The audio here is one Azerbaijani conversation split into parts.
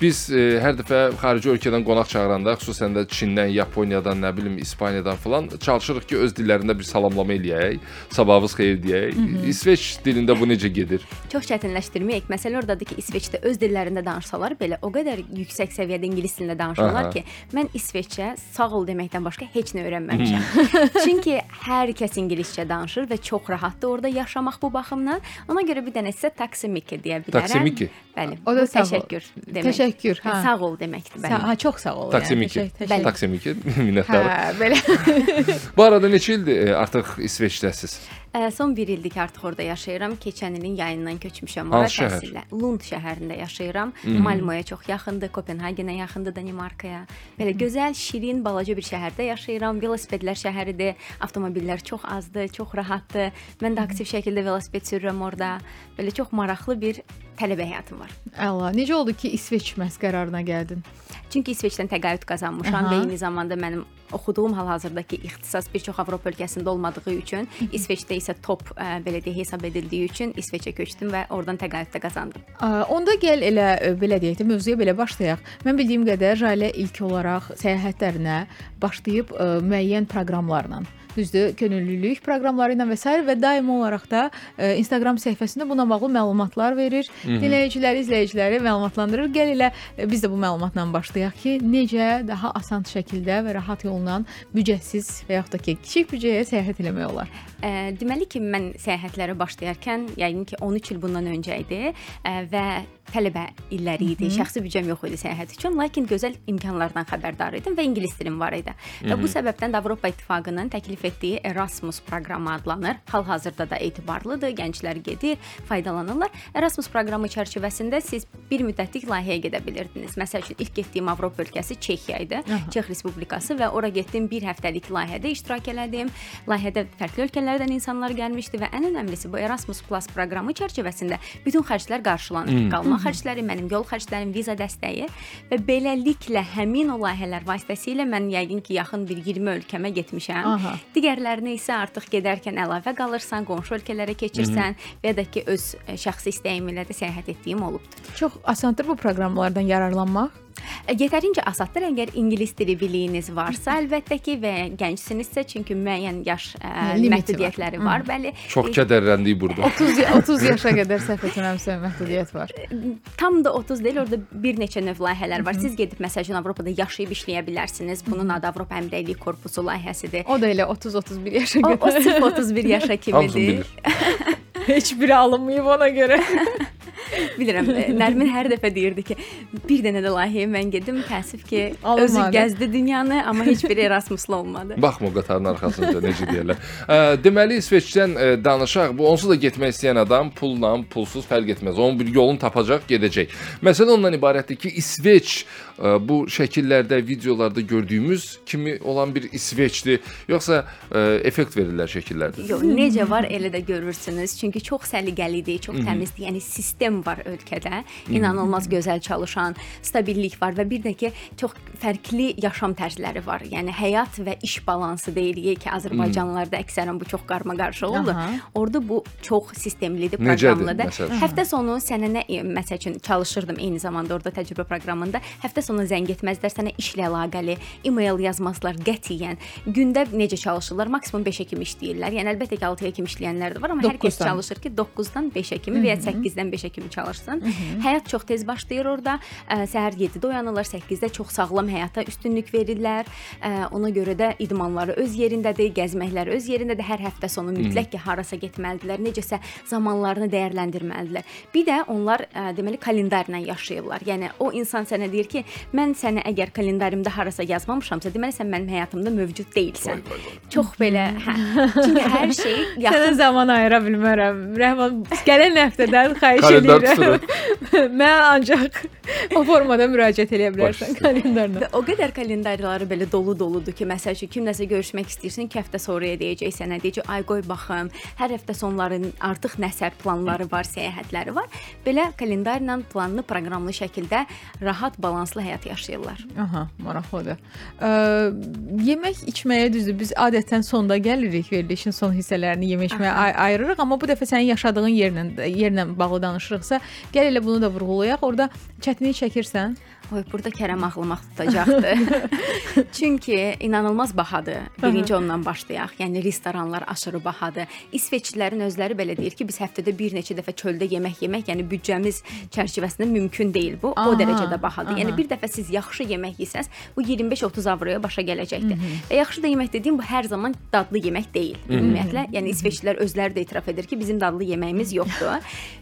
Biz e, hər dəfə xarici ölkədən qonaq çağıranda, xüsusən də Çindən, Yaponiyadan, nə bilim, İspaniyadan filan çalışırıq ki, öz dillərində bir salamlama eləyək, sabahınız xeyir deyək. Hı -hı. İsveç dilində bu necə gedir? Çox çətinləşdirməyək. Məsələ ordadır ki, İsveçdə öz dillərində danışsalar belə o qədər yüksək səviyyədə ingilis dilində danışırlar Aha. ki, mən İsveçcə sağ ol deməkdən başqa heç nə öyrənməmişəm. Çünki hər kəs ingiliscə danışır və çox rahatdır orada yaşamaq bu baxımdan. Ona görə bir dənə sizə taksimiki deyə bilərəm. Taksimiki. Bəli. O da təşəkkür demək. Təşəkkür. Hə. Sağ ol deməkdir. Bəli. Ha, çox sağ ol. Taksimiki. Yəni. Təşəkkür. Taksimiki. Minnətdarım. Hə, belə. bu arada neçə ildir e, artıq İsveçdəsiz? Son 1 ildir ki, artıq orada yaşayıram. Keçən ilin yayından köçmüşəm ora təhsillə. Lund şəhərində yaşayıram. Malmoya çox yaxındır, Kopenhagenə yaxındır, Danimarkaya. Belə gözəl, şirin, balaca bir şəhərdə yaşayıram. Velosipedlər şəhəridir. Avtomobillər çox azdır, çox rahatdır. Mən də aktiv şəkildə velosiped sürürəm orada. Belə çox maraqlı bir tələbə həyatım var. Allah, necə oldu ki, İsveç məs qərarına gəldin? Çünki İsveçdən təqaüd qazanmışam Aha. və eyni zamanda mənim oxuduğum hal-hazırdakı ixtisas bir çox Avropa ölkəsində olmadığı üçün, İsveçdə isə top ə, belə deyə hesab edildiyi üçün İsveçə köçdüm və oradan təqaüd də qazandım. Ə, onda gəl elə belə deyək də mövzuya belə başlayaq. Mən bildiyim qədər Jalə ilk olaraq səyahətlərinə başlayıb ə, müəyyən proqramlarla düzdür, könüllülük proqramları ilə və s. və daimi olaraq da ə, Instagram səhifəsində buna bağlı məlumatlar verir. Dinləyiciləri, izləyiciləri məlumatlandırır. Gəl elə ə, biz də bu məlumatla başlayaq ki, necə daha asan şəkildə və rahat yolla büdcəsiz və yaxud da ki, kiçik büdcəyə səyahət etmək olar. Ə, deməli ki, mən səyahətlərə başlayarkən, yəqin ki, 13 il bundan öncə idi ə, və tələbə illəri idi. Hı -hı. Şəxsi büdcəm yox idi səyahət üçün, lakin gözəl imkanlardan xəbərdar idim və ingilis dilim var idi. Hı -hı. Və bu səbəbdən də Avropa İttifaqının təklif etdiyi Erasmus proqramı adlanır. Hal-hazırda da etibarlıdır, gənclər gedir, faydalanırlar. Erasmus proqramı çərçivəsində siz bir müddətlik layihəyə gedə bilirdiniz. Məsəl üçün ilk getdiyim Avropa ölkəsi Çexiya idi, Aha. Çex Respublikası və ora getdim bir həftəlik layihədə iştirak elədim. Layihədə fərqli ölkələrdən insanlar gəlmişdi və ən önəmlisi bu Erasmus Plus proqramı çərçivəsində bütün xərclər qarşılanır. Hmm. Qalma xərcləri, mənim yol xərclərim, viza dəstəyi və beləliklə həmin o layihələr vasitəsilə mən yəqin ki, yaxın bir 20 ölkəmə getmişəm. Aha. Digərlərinə isə artıq gedərkən əlavə qalırsan, qonşu ölkələrə keçirsən Hı -hı. və ya da ki öz şəxsi istəyim ilə də səyahət etdiyim olubdur. Çox asandır bu proqramlardan yararlanmaq. Yetərincə asaddır əgər ingilis dili biliyiniz varsa, əlbəttə ki, və gəncsinizsə, çünki müəyyən yaş ə, məhdudiyyətləri var. var, bəli. Çox kədərləndik burada. 30 30 yaşa qədər səhv etmirəmsə məhdudiyyət var. Tam da 30 deyil, orada bir neçə növ layihələr var. Siz gedib məsəl üçün Avropada yaşayıb işləyə bilərsiniz. Bunun adı Avropa Həmrəylik Korpusu layihəsidir. O da elə 30-31 yaşa qədər. O, o sırf 31 yaşa kimidir. Heç biri alınmayıb ona görə. Bilirəm, Nərmin hər dəfə deyirdi ki, bir dənə də layihəyə mən gedim, təəssüf ki, Alınmadı. özü gəzdi dünyanı, amma heç biri Erasmusla olmadı. Baxma o qatarın arxasınca necə deyirlər. Ə, deməli İsveçdən ə, danışaq. Bu onsuz da getmək istəyən adam pulla, pulsuz fərq etməz. Onun bir yolunu tapacaq, gedəcək. Məsələ ondan ibarətdir ki, İsveç bu şəkillərdə, videolarda gördüyümüz kimi olan bir İsveçdir, yoxsa ə, effekt verirlər şəkillərdə? Yox, necə var elə də görürsünüz. Çünki çox səliqəlidir, çox təmizdir. Yəni sistem var ölkədə. İnanılmaz gözəl çalışan, stabillik var və bir də ki, çox fərqli yaşam tərzləri var. Yəni həyat və iş balansı deyirik ki, Azərbaycanlılarda əksərən bu çox qarmaqarışıq olur. Aha. Orada bu çox sistemlidir, proqramlıdır. Həftə sonu sənə nə məsəl üçün çalışırdım eyni zamanda orada təcrübə proqramında. Həftə sonu zəng etməzlər sənə işlə əlaqəli e-mail yazmazlar qətiyyən. Gündə necə çalışırlar? Maksimum 5-ə kimi işləyirlər. Yəni əlbəttə ki, 6-ya kimi işləyənlər də var, amma 9-dan. hər kəs çalışır ki, 9-dan 5-ə kimi və ya 8-dən 5-ə kimi çalışsın. Hı -hı. Həyat çox tez başlayır orada. Ə, səhər 7-də oyanırlar, 8-də çox sağlam həyata üstünlük verirlər. Ə, ona görə də idmanları öz yerindədir, gəzməkləri öz yerindədir. Hər həftə sonu mütləq ki, harasa getməlidirlər, necəsə zamanlarını dəyərləndirməlidirlər. Bir də onlar ə, deməli kalendarla yaşayırlar. Yəni o insan sənə deyir ki, mən səni əgər kalendarımda harasa yazmamışamsa, deməli sən mənim həyatımda mövcud deyilsən. Vay, vay, vay. Çox belə, hə. Çünki hər şey yaxın Sənə zaman ayıra bilmərəm. Rəhman, gələn həftədən xahiş edirəm edirəm. Mən ancaq o formada müraciət edə bilərsən kalendarla. O qədər kalendarları belə dolu-doludur ki, məsəl üçün kimləsə görüşmək istəyirsən, 2 həftə sonraya deyəcək sənə, deyəcək, ay qoy baxım, hər həftə sonları artıq nəsə planları var, səyahətləri var. Belə kalendarla planlı, proqramlı şəkildə rahat, balanslı həyat yaşayırlar. Aha, maraqlıdır. Ə, yemək, içməyə düzdür. Biz adətən sonda gəlirik, verilişin son hissələrini yemək içməyə ay ayırırıq, amma bu dəfə sənin yaşadığın yerlə yerlə bağlı danışırıq danışırıqsa, gəl elə bunu da vurğulayaq. Orda çətinlik çəkirsən. Oy, burada Kərəm ağlamaq tutacaqdı. Çünki inanılmaz bahadır. Birinci ondan başlayaq. Yəni restoranlar aşırı bahadır. İsveçlilərin özləri belə deyir ki, biz həftədə bir neçə dəfə çöldə yemək yemək, yəni büdcəmiz çərçivəsində mümkün deyil bu. Aha, o dərəcədə bahadır. aha. Yəni bir dəfə siz yaxşı yemək yesəz, bu 25-30 avroya başa gələcəkdir. Və yaxşı da yemək dediyim bu hər zaman dadlı yemək deyil. Ümumiyyətlə, yəni İsveçlilər özləri də etiraf edir ki, bizim dadlı yeməyimiz yoxdur.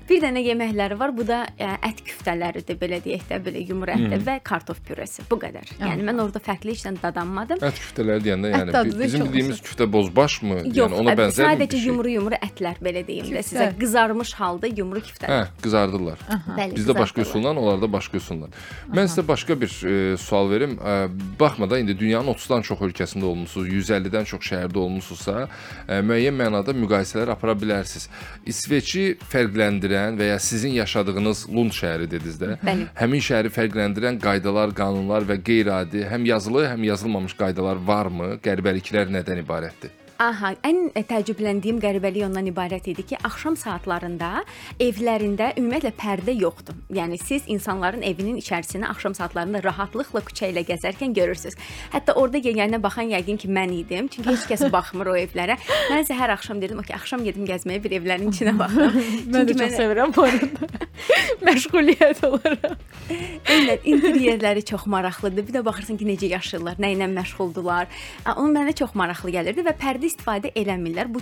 Bir dənə yeməkləri var. Bu da ə, ət küftələridir, belə deyək də, belə yumru ətdə və kartof pürəsi. Bu qədər. Yəni mən orada fərqli işdən dadanmadım. Ət küftələri deyəndə yəni da bizim bildiyimiz küftə bozbaşmı? Yox, yəni ona bənzər bir sadəcə şey? yumru-yumru ətlər belə deyim də sizə qızarmış halda yumru küftə. Hə, qızardırlar. Bəli, Bizdə başqa üsullar, onlarda başqa üsullar. Mən sizə başqa bir e, sual verim. E, baxmadan indi dünyanın 30-dan çox ölkəsində olmusunuz, 150-dən çox şəhərdə olmusunuzsa, e, müəyyən mənada müqayisələr apara bilərsiniz. İsveçi fərqləndirən və ya sizin yaşadığınız Lund şəhəri dediniz də, Bəli. həmin şəhəri fərqləndirən qaydalar, qanunlar və qeyri-adi, həm yazılı, həm yazılmamış qaydalar varmı? Qəribəliklər nədən ibarətdir? Aha, ən təəccübləndiyim qəribəlik ondan ibarət idi ki, axşam saatlarında evlərində ümumiyyətlə pərdə yoxdur. Yəni siz insanların evinin içərisinə axşam saatlarında rahatlıqla küçə ilə gəzərkən görürsüz. Hətta orada yeganə baxan yəqin ki mən idim. Çünki heç kəs baxmır o evlərə. Mən isə hər axşam dedim, "Okay, axşam gedim gəzməyə bir evlərin içinə baxım." Mən də çox sevirəm bu arada. Məşğuliyyət olaraq. Eynən interyerləri çox maraqlıdır. Bir də baxırsan ki, necə yaşayırlar, nə ilə məşğuldular. A, O mənə çox maraqlı gəlirdi və pərdə istifadə eləmirlər. Bu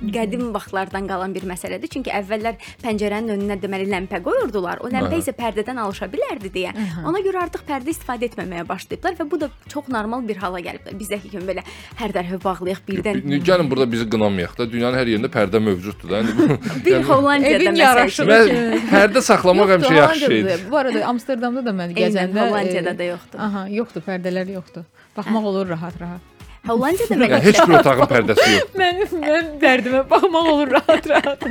qədim vaxtlardan qalan bir məsələdir. Çünki əvvəllər pəncərənin önünə deməli ləmpə qoyurdular. O ləmpə isə pərdədən alışa bilərdi deyə. Ona görə artıq pərdə istifadə etməməyə başlayıblar və bu da çox normal bir hala gəlib. Bizdəki kimi belə hər tərəfi bağlayaq birdən. Bir- Gəlin burada bizi qınamayaq da. Dünyanın hər yerində pərdə mövcuddur da. Yəni Bir yəni- Hollandiyada Evin məsəl yaraşığı üçün. Mən pərdə saxlamaq həmişə yaxşı Hollandiyada şeydir. Bu arada Amsterdamda da mən gəzəndə Hollandiyada e, da yoxdur. Aha, yoxdur, pərdələr yoxdur. Baxmaq olur rahat-rahat. Hollandiyada Yəni belə heç bir otağın pərdəsi yox. Mən mən dərdimə baxmaq olur rahat-rahat.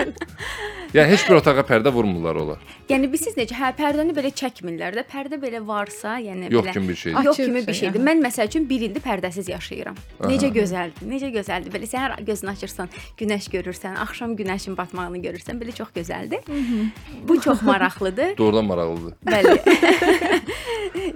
Yəni heç bir otağa pərdə vurmurlar onlar. Yəni biz siz necə hə pərdəni belə çəkmirlər də. Pərdə belə varsa, yəni Yox belə kimi bir şeydir. Yox kimi bir şey, şeydir. aha. Mən məsəl üçün 1 ildir pərdəsiz yaşayıram. Necə gözəldir. Necə gözəldir. Belə səhər gözünü açırsan, günəş görürsən, axşam günəşin batmağını görürsən, belə çox gözəldir. Bu çox maraqlıdır. Doğrudan maraqlıdır. Bəli.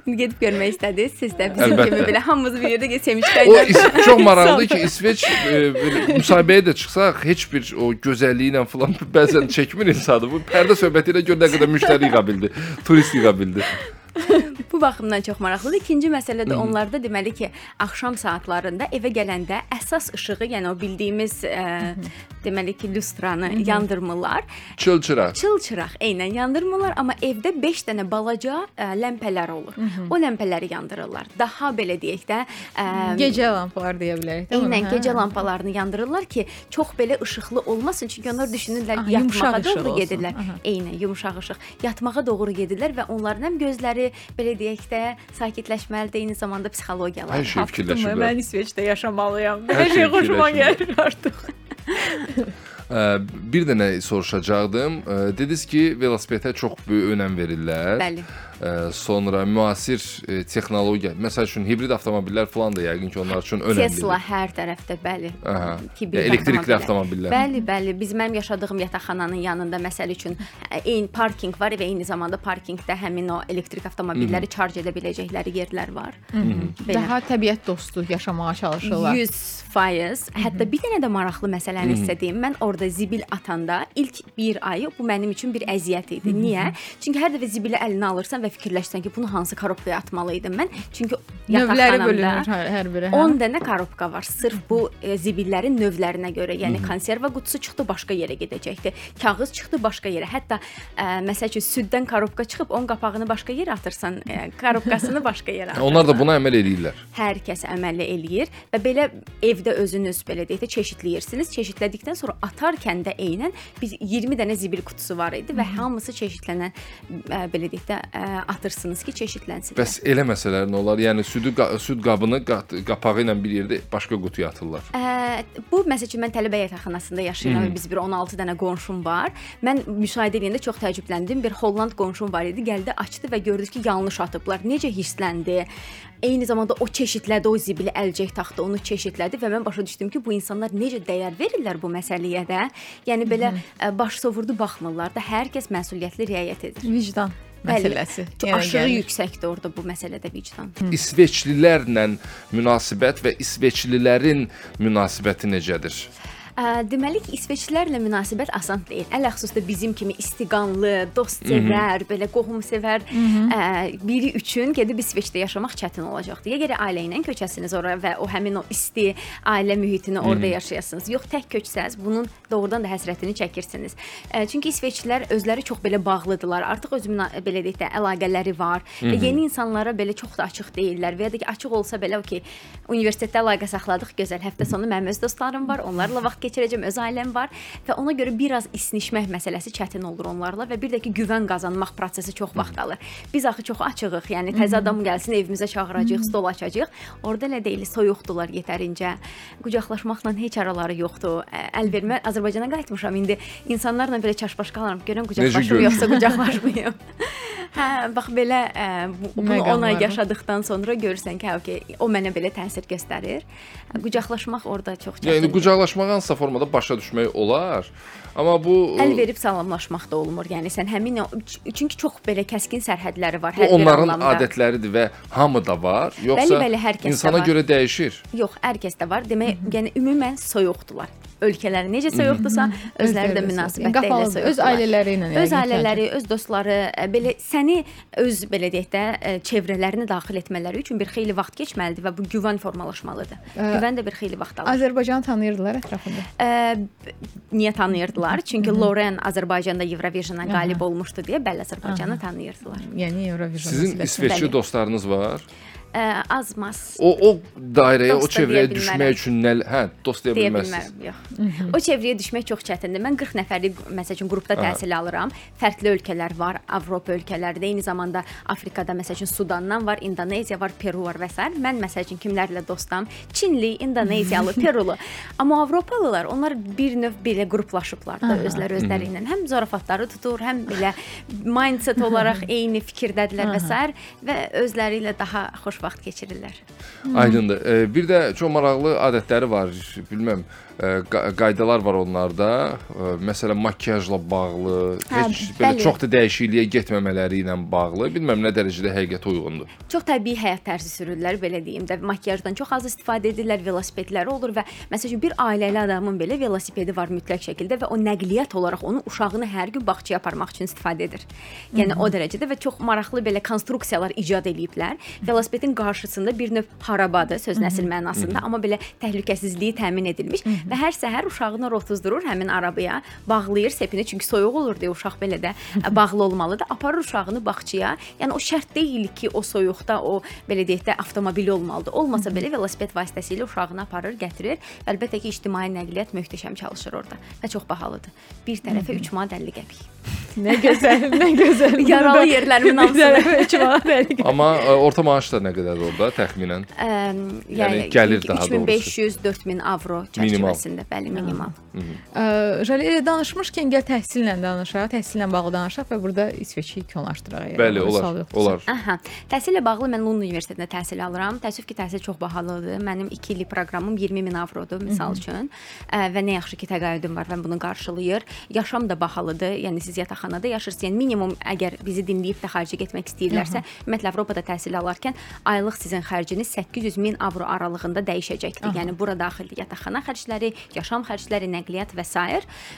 Gedib görmək istədiniz siz də bizim Əlbəttə. kimi belə hamımız bir yerdə O sevinçlə. is- çox maraqlıdır ki, İsveç e, belə müsahibəyə də çıxsaq heç bir o gözəlliyi ilə falan bəzən çəkmir insanı. Bu pərdə söhbəti ilə gör nə qədər müştəri yığa bildi, turist yığa bildi. Bu baxımdan çox maraqlıdır. İkinci məsələ də onlarda deməli ki, axşam saatlarında evə gələndə əsas işığı, yəni o bildiyimiz ə, deməli ki, lüstranı yandırmırlar. Çılçıraq. Çıl-çıraq eynən yandırmırlar, amma evdə 5 dənə balaca ə, ləmpələr olur. O ləmpələri yandırırlar. Daha belə deyək də, ə, Gecə lampalar deyə bilərik. də Eynən hə? gecə lampalarını yandırırlar ki, çox belə işıqlı olmasın. Çünki onlar düşünürlər Aha, yatmağa doğru gedirlər. Eynən yumşaq işıq. Yatmağa doğru gedirlər və onların həm gözləri belə deyək də sakitləşməlidir, eyni zamanda psixologiyaları. Hər şey fikirləşirlər. Mən İsveçdə yaşamalıyam. Hər Hər şey xoşuma gəlir artıq. Ə, bir dənə soruşacaqdım. Ə, Dediniz ki, velosipedə çox böyük önəm verirlər. Bəli. Ə, Sonra müasir ə, texnologiya, məsəl üçün hibrid avtomobillər falan da yəqin ki, onlar üçün önəmlidir. Tesla hər tərəfdə, bəli. Aha. Kibrit Elektrikli avtomobillər. Bəli, bəli. Biz mənim yaşadığım yataqxananın yanında məsəl üçün ə, eyni parkinq var və eyni zamanda parkinqdə həmin o elektrik avtomobilləri charj edə biləcəkləri yerlər var. Belə. Daha təbiət dostu yaşamağa çalışırlar. 100 faiz. Hətta bir dənə də maraqlı məsələni sizə deyim. Mən orada zibil atanda ilk bir ayı bu mənim üçün bir əziyyət idi. Niyə? Çünki hər dəfə zibili əlinə alırsan və fikirləşirsən ki, bunu hansı korobkaya atmalı idim mən? Çünki Növləri bölünür hər, hər biri. hə? 10 dənə korobka var. Sırf bu e, zibillərin növlərinə görə. Yəni konserva qutusu çıxdı, başqa yerə gedəcəkdi. Kağız çıxdı, başqa yerə. Hətta ə, məsəl üçün süddən korobka çıxıb, onun qapağını başqa yerə atırsan, ə, korobkasını başqa yerə. atırsan. Onlar da buna əməl edirlər. Hər kəs əməl eləyir və belə evdə özünüz belə deyək də çeşidləyirsiniz. Çeşidlədikdən sonra atarkən də eynən biz 20 dənə zibil qutusu var idi və hamısı çeşidlənən belə deyək də atırsınız ki, çeşidlənsin. Bəs eləməsələr nə olar? Yəni südü süd qabını qapağı ilə bir yerdə başqa qutuya atırlar. Ə, bu məsəl üçün mən tələbə yataqxanasında yaşayıram və biz bir 16 dənə qonşum var. Mən müşahidə edəndə çox təəccübləndim. Bir Holland qonşum var idi. Gəldi, açdı və gördü ki, yanlış atıblar. Necə hissləndi? Eyni zamanda o çeşidlədi, o zibili əlcək taxdı, onu çeşidlədi və mən başa düşdüm ki, bu insanlar necə dəyər verirlər bu məsələyə də. yəni belə ə, baş sovurdu baxmırlar da, hər kəs məsuliyyətli riayət edir. Vicdan məsələsi. Çox yenə aşırı gəlir. yüksəkdir orada bu məsələdə vicdan. İsveçlilərlə münasibət və İsveçlilərin münasibəti necədir? Deməli, İsveçlilərlə münasibət asan deyil. Ələxüsus da bizim kimi istiqanlı, dostsevər, belə qohumsevər ə, biri üçün gedib İsveçdə yaşamaq çətin olacaqdır. Ya gərək ailə ilə köçəsiniz ora və o həmin o isti ailə mühitini orada yaşayasınız. Yox, tək köçsəz bunun doğrudan da həsrətini çəkirsiniz. Ə, Çünki İsveçlilər özləri çox belə bağlıdılar. Artıq öz belə deyək də əlaqələri var və yeni insanlara belə çox da açıq deyillər və ya da ki, açıq olsa belə okey, universitetdə əlaqə saxladıq, gözəl. Həftə sonu mənim öz dostlarım var, onlarla vaxt keçirəcəm, öz ailəm var və ona görə biraz isnişmək məsələsi çətin olur onlarla və bir də ki, güvən qazanmaq prosesi çox vaxt alır. Biz axı çox açığıq, yəni təzə adam gəlsin evimizə çağıracağıq, stol açacağıq. Orada elə deyil, soyuqdular yetərincə. Qucaqlaşmaqla heç araları yoxdur. Əl vermə Azərbaycana qayıtmışam. İndi insanlarla belə çaşbaş qalıram. Görən qucaqlaşım yoxsa qucaqlaşmayım. hə, bax belə ə, bu, bunu 10 ay Məqamlar var. yaşadıkdan sonra görürsən ki, hə, okey, o mənə belə təsir göstərir. Qucaqlaşmaq orada çox çətindir. Yəni qucaqlaşmağı hansısa formada başa düşmək olar. Amma bu Əl verib salamlaşmaq da olmur. Yəni sən həmin çünki çox belə kəskin sərhədləri var bu hər bir onların anlamda. adətləridir və hamıda var, yoxsa Bəli, bəli, hər kəsdə insana var. görə dəyişir. Yox, hər kəsdə var. Demək, yəni ümumən soyuqdular. Ölkələri necə soyuqdursa, özləri də münasibətdə elə öz soyuqdular. ailələri ilə, yəni öz ailələri, öz dostları ə, belə səni öz belə deyək də ə, çevrələrinə daxil etmələri üçün bir xeyli vaxt keçməlidir və bu güvən formalaşmalıdır. Ə, Güvən də bir xeyli vaxt alır. Azərbaycanı tanıyırdılar ətrafında. Ə, niyə tanıyırdılar? Çünki Loren Azərbaycanda Eurovision-a qalib olmuşdu deyə bəli Azərbaycanı tanıyırdılar. Yəni Eurovision Sizin. İsveçli dostlarınız var. Ə, az-maz O o dairəyə, o Dost da çevrəyə düşmək üçün nə, hə, dost deyə deyə bilməzsiniz. bilmərəm. Yox. O çevrəyə düşmək çox çətindir. Mən 40 nəfərlik məsəl üçün qrupda təhsil alıram. Fərqli ölkələr var, Avropa ölkələrində, eyni zamanda Afrikada məsəl üçün Sudandan var, İndoneziya var, Peru var və s. Mən məsəl üçün kimlərlə dostam? Çinli, İndoneziyalı, Perulu. Amma Avropalılar onlar bir növ belə qruplaşıblar da özləri özləri ilə. Həm zarafatları tutur, həm belə mindset olaraq eyni fikirdədirlər və s. və özləri ilə daha xoş vaxt keçirirlər. Aydındır. Bir də çox maraqlı adətləri var. Bilməm, qaydalar var onlarda. Məsələn, makiyajla bağlı, Hə, heç belə bəli. çox da dəyişikliyə getməmələri ilə bağlı. Bilməm nə dərəcədə həqiqətə uyğundur. Çox təbii həyat tərzi sürürlər, belə deyim də. Makiyajdan çox az istifadə edirlər, velosipedləri olur və məsələn bir ailəli adamın belə velosipedi var mütləq şəkildə və o nəqliyyat olaraq onun uşağını hər gün bağçaya aparmaq üçün istifadə edir. Yəni o dərəcədə və çox maraqlı belə konstruksiyalar icad eləyiblər. Velosipedin qarşısında bir növ harabadır sözün əsl mənasında, amma belə təhlükəsizliyi təmin edilmiş və hər səhər uşağını ora otuzdurur həmin arabaya, bağlayır sepini çünki soyuq olur deyə uşaq belə də ə, bağlı olmalıdır. Aparır uşağını bağçaya. Yəni o şərt deyil ki, o soyuqda o belə deyək də avtomobil olmalıdır. Olmasa belə velosiped vasitəsilə uşağını aparır, gətirir. Əlbəttə ki, ictimai nəqliyyat möhtəşəm çalışır orada və çox bahalıdır. Bir tərəfə 3 manat 50 qəpik. Nə gözəl, nə gözəl. Yaralı yerlərimin hamısını. Amma orta maaş da nə qədərdir orada təxminən? Ə, Yəni yəni gəlir daha doğrusu. 3500-4000 avro çərçivəsində, bəli, minimal. Jale danışmışkən gəl təhsillə danışaq, təhsillə bağlı danışaq və burada İsveçi yekunlaşdıraq. əgər Bəli, olar. Olar. Aha. Təhsillə bağlı mən London Universitetində təhsil alıram. Təəssüf ki, təhsil çox bahalıdır. Mənim 2 illik proqramım 20 min avrodur misal üçün. Və nə yaxşı ki, təqaüdüm var və bunu qarşılayır. Yaşam da bahalıdır. Yəni siz yataqxanada yaşırsınız. Yəni minimum əgər bizi dinləyib də xaricə getmək istəyirlərsə, ümumiyyətlə Avropada təhsil alarkən aylıq sizin xərciniz 800 min avro aralığında dəyişəcəkdir. Yəni bura daxildir yataqxana xərcləri, yaşam xərcləri, nəqliyyat və s.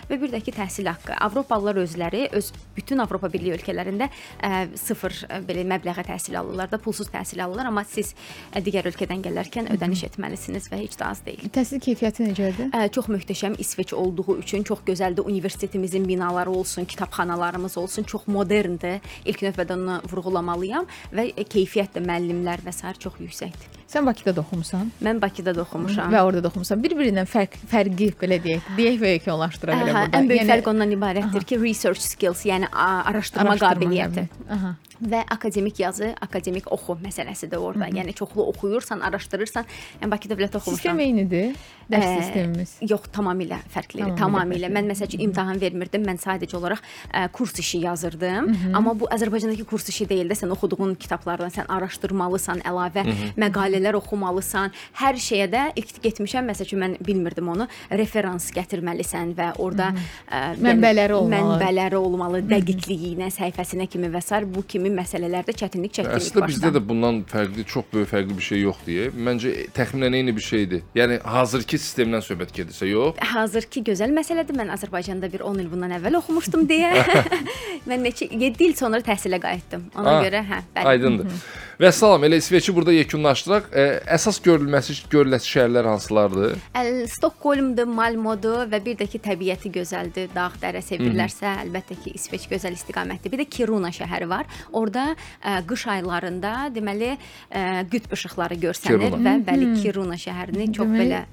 və bir də ki, təhsil haqqı. Avropalılar özləri öz bütün Avropa Birliyi ölkələrində ə, sıfır ə, belə məbləğə təhsil alırlar da, pulsuz təhsil alırlar, amma siz ə, digər ölkədən gələrkən ödəniş etməlisiniz və heç də az deyil. Təhsil keyfiyyəti necədir? Ə, çox möhtəşəm İsveç olduğu üçün çox gözəldir. Universitetimizin binaları olsun, kitabxanalarımız olsun, çox moderndir. İlk növbədə onu vurğulamalıyam və keyfiyyət də müəllimlər və sair çox yüksəkdir. Sən Bakıda da oxumusan Mən Bakıda da oxumuşam. və orada da oxumusan. Bir-birindən fərq fərqi belə deyək, deyək və yekunlaşdıraq elə Aha, burada. ən böyük fərq ondan ibarətdir ki, research skills, yəni araşdırma, araşdırma qabiliyyəti. qabiliyyəti. Aha. və akademik yazı, akademik oxu məsələsi də orada. Yəni çoxlu oxuyursan, araşdırırsan. Yəni Bakı Dövlət Oxumuşam. Sistem eynidir. Dərs Ə, sistemimiz. Yox, tamamilə fərqlidir. Tamamilə Tamamilə. fərqlidir. Mən məsəl üçün imtahan vermirdim. Mən sadəcə olaraq ə, kurs işi yazırdım. Amma bu Azərbaycandakı kurs işi deyil də sən oxuduğun kitablardan sən araşdırmalısan, əlavə məqalələr oxumalısan. Hər şeyə də ilk getmişəm. Məsəl üçün mən bilmirdim onu. Referans gətirməlisən və orada ə, yəni Mənbələri olmalı. Mənbələri olmalı, dəqiqliyinə, səhifəsinə kimi və s. bu kimi məsələlərdə çətinlik çəkdirik Əslində bizdə də bundan fərqli, çox böyük fərqli bir şey yoxdur. Məncə təxminən eyni bir şeydir. Yəni hazırki sistemdən söhbət gedirsə, yox. Hazırki gözəl məsələdir. Mən Azərbaycanda bir 10 il bundan əvvəl oxumuşdum deyə. mən neçə 7 il sonra təhsilə qayıtdım. Ona Ah, görə hə, bəli. Aydındır. Və salam, elə İsveçi burada yekunlaşdıraq. Ə, əsas görülməsi görüləsi şəhərlər hansılardır? Əl Stokholmdur, Malmodur və bir də ki təbiəti gözəldir. Dağ, dərə sevirlərsə, əlbəttə ki İsveç gözəl istiqamətdir. Bir də Kiruna şəhəri var. Orda ə, qış aylarında deməli ə, qütb işıqları görsənir Kiruna. və bəli Kiruna şəhərini çox Deməli- belə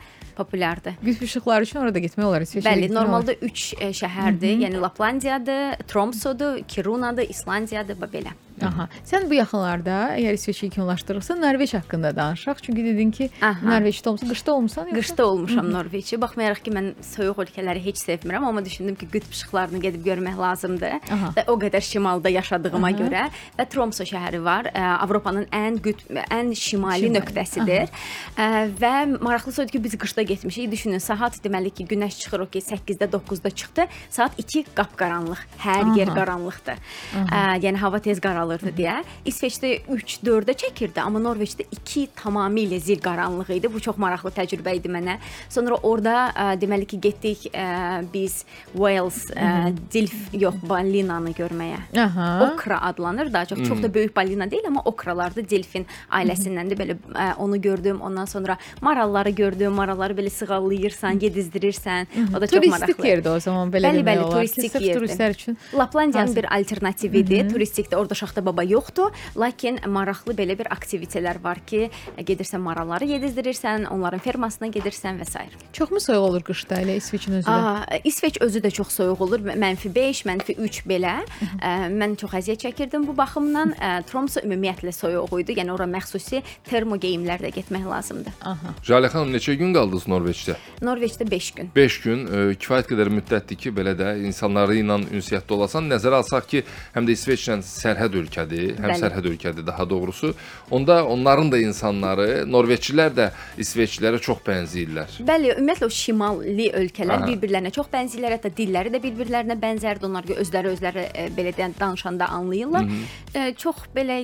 populyardır. Qütb işıqları üçün orada getmək olar. İsveçrə Bəli, normalda 3 şəhərdir. Yəni Laplandiyadır, Tromsodur, Kirunadır, İslandiyadır və belə. Aha. Sən bu yaxınlarda əgər İsveçi yekunlaşdırırsan, Norveç haqqında danışaq. Çünki dedin ki, Aha. Norveçdə olmusan, qışda olmusan, yoxsa? Qışda olmuşam Norveçi. Baxmayaraq ki, mən soyuq ölkələri heç sevmirəm, amma düşündüm ki, qütb işıqlarını gedib görmək lazımdır. Aha. Və o qədər şimalda yaşadığıma görə və Tromso şəhəri var. Avropanın ən qütb ən şimali Şimali, nöqtəsidir. Ə, və maraqlısı odur ki, biz qışda getmişik. Düşünün, saat deməli ki, günəş çıxır o ki 8-də, 9-da çıxdı. Saat 2 qapqaranlıq. Hər yer Aha. qaranlıqdır. Ə, yəni hava tez qaralırdı deyə. İsveçdə 3-4-də çəkirdi, amma Norveçdə 2 tamamilə zil qaranlıq idi. Bu çox maraqlı təcrübə idi mənə. Sonra orada ə, deməli ki, getdik ə, biz Wales ə, dilf yox, balinanı görməyə. Aha. Okra adlanır. Daha çox çox da böyük balina deyil, amma okralardır. Delfin ailəsindəndir. Belə ə, onu gördüm. Ondan sonra maralları gördüm. Maralları belə sığallayırsan, yedizdirirsən. O da çox Turistik maraqlı. yerdə o zaman belə Bəli, bəli, turistik yerdir. turistlər üçün. Laplandiyanın bir alternatividir. Turistikdə orada şaxta baba yoxdur, lakin maraqlı belə bir aktivitelər var ki, gedirsən maralları yedizdirirsən, onların fermasına gedirsən və s. Çoxmu soyuq olur qışda elə İsveçin özü? Aa, İsveç özü də çox soyuq olur. Mənfi 5, mənfi 3 belə. Ə, mən çox əziyyət çəkirdim bu baxımdan. Ə, Tromso ümumiyyətlə soyuq idi. Yəni ora məxsusi termo geyimlərlə getmək lazımdır. Aha. Jalə xanım neçə gün qaldınız Norveçdə? Norveçdə 5 gün. 5 gün ə, kifayət qədər müddətdir ki, belə də insanları ilə ünsiyyətdə olasan, nəzərə alsaq ki, həm də İsveçlə sərhəd ölkədir, həm Bəli. sərhəd ölkədir daha doğrusu. Onda onların da insanları, Norveçlilər də İsveçlilərə çox bənzəyirlər. Bəli, ümumiyyətlə o şimali ölkələr bir-birlərinə çox bənzəyirlər, hətta dilləri də bir-birlərinə bənzərdir. Onlar özləri özləri e, belə deyən danışanda anlayırlar. E, çox belə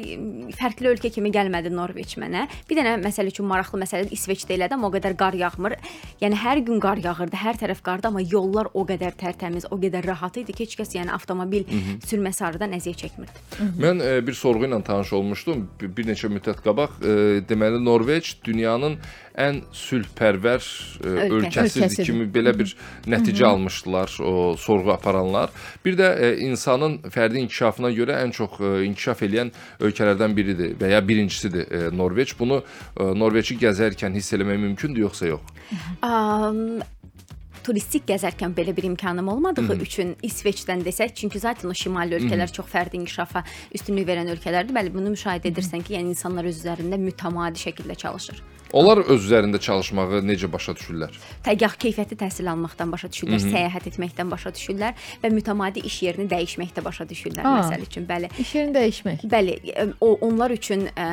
fərqli ölkə kimi gəlmədi Norveç mənə. Bir dənə məsələ üçün maraqlı məsələdir. İsveçdə elədi, amma o qədər qar yağmır. Yəni hər gün qar yağırdı, hər tərəf qardı, amma yollar o qədər tərtəmiz, o qədər rahat idi ki, heç kəs yəni avtomobil sürmə sarıdan əziyyət çəkmirdi. Mən e, bir sorğu ilə tanış olmuşdum bir, neçə müddət qabaq. E, deməli Norveç dünyanın ən sülhpərvər e, Ölkə. ölkəsidir Ölkəsidir. kimi belə bir nəticə almışdılar o sorğu aparanlar. Bir də e, insanın fərdi inkişafına görə ən çox e, inkişaf edən ölkələrdən biridir və ya birincisidir e, Norveç. Bunu e, Norveçi gəzərkən hiss eləmək mümkündür yoxsa yox? Um, turistik gəzərkən belə bir imkanım olmadığı üçün İsveçdən desək, çünki zaten o şimali ölkələr çox fərdi inkişafa üstünlük verən ölkələrdir. Bəli, bunu müşahidə edirsən ki, yəni insanlar öz üzərində mütəmadi şəkildə çalışır. Onlar öz üzərində çalışmağı necə başa düşürlər? Təgah keyfiyyətli təhsil almaqdan başa düşürlər, səyahət etməkdən başa düşürlər və mütəmadi iş yerini dəyişməkdə başa düşürlər Aa. məsəl üçün. Bəli. İş yerini dəyişmək. Bəli, ə, o onlar üçün ə,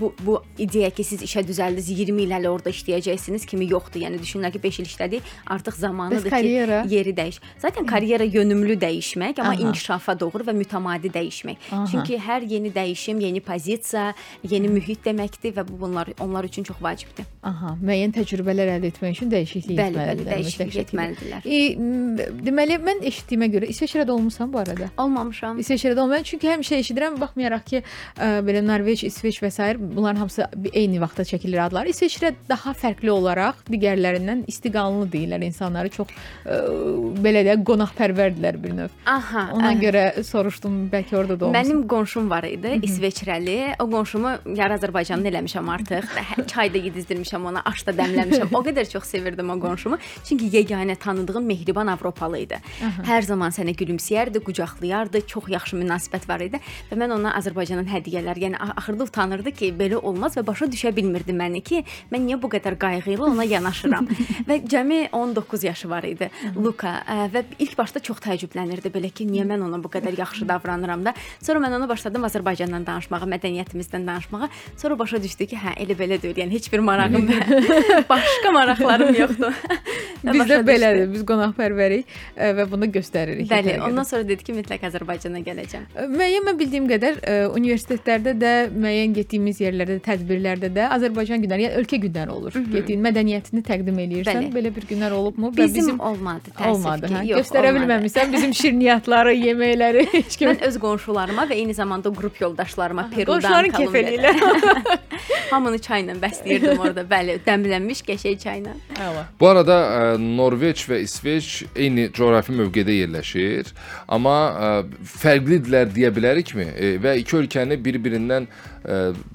bu bu ideya ki, siz işə düzəldiniz, 20 il hələ orada işləyəcəksiniz kimi yoxdur. Yəni düşünürlər ki, 5 il işlədik, artıq zamanıdır karyera? ki, yeri dəyiş. Zaten karyera yönümlü dəyişmək, amma Aha. inkişafa doğru və mütəmadi dəyişmək. Aha. Çünki hər yeni dəyişim, yeni pozisiya, yeni mühit deməkdir və bu bunlar onlar üçün çox vacibdir. Aha, müəyyən təcrübələr əldə etmək üçün dəyişiklik Bəli, bəli, etməlidirlər. dəyişiklik mütləq şəkildə. etməlidirlər. E, deməli mən eşitdiyimə görə İsveçrədə olmusan bu arada. Olmamışam. İsveçrədə olmayan çünki həmişə eşidirəm baxmayaraq ki, ə, belə Norveç, İsveç və s. bunların hamısı eyni vaxtda çəkilir adları. İsveçrə daha fərqli olaraq digərlərindən istiqanlı deyirlər insanlar insanları çox ə, belə deyək, qonaqpərvərdirlər bir növ. Aha. Ona ə, görə soruşdum, bəlkə orada da olmuş. Mənim qonşum var idi, İsveçrəli. O qonşumu yar Azərbaycanlı eləmişəm artıq. Hə- Çay da yedizdirmişəm ona, aş da dəmləmişəm. O qədər çox sevirdim o qonşumu. Çünki yeganə tanıdığım mehriban Avropalı idi. Hər zaman sənə gülümsəyərdi, qucaqlayardı, çox yaxşı münasibət var idi və mən ona Azərbaycanın hədiyyələr, yəni axırda utanırdı ki, belə olmaz və başa düşə bilmirdi məni ki, mən niyə bu qədər qayğı ilə ona yanaşıram. və cəmi 19 yaşı var idi Luka ə, və ilk başda çox təəccüblənirdi belə ki, niyə mən ona bu qədər yaxşı davranıram da. Sonra mən ona başladım Azərbaycandan danışmağa, mədəniyyətimizdən danışmağa. Sonra başa düşdü ki, hə, elə belə deyil. Yəni heç bir marağım başqa maraqlarım yoxdur. Biz də belədir. Biz qonaqpərvərik ə, və bunu göstəririk. Bəli, ondan sonra dedi ki, mütləq Azərbaycana gələcəm. Müəyyən mən bildiyim qədər universitetlərdə də, müəyyən getdiyimiz yerlərdə də, tədbirlərdə də Azərbaycan günləri, yəni ölkə günləri olur. Getdiyin mədəniyyətini təqdim eləyirsən. Bəli. Belə bir günlər olubmu? Və Bizim, bizim olmadı, təəssüf olmadı, ki. hə? Yox, Göstərə olmadı. bilməmisən bizim şirniyyatları, yeməkləri heç kim. Mən öz qonşularıma və eyni zamanda qrup yoldaşlarıma Perudan, Qonşuların kef eləyirlər. hamını çayla bəsləyirdim orada. Bəli, dəmlənmiş qəşəng çayla. Əla. Bu arada ə, Norveç və İsveç eyni coğrafi mövqedə yerləşir, amma ə, fərqlidirlər deyə bilərikmi? E, və iki ölkəni bir-birindən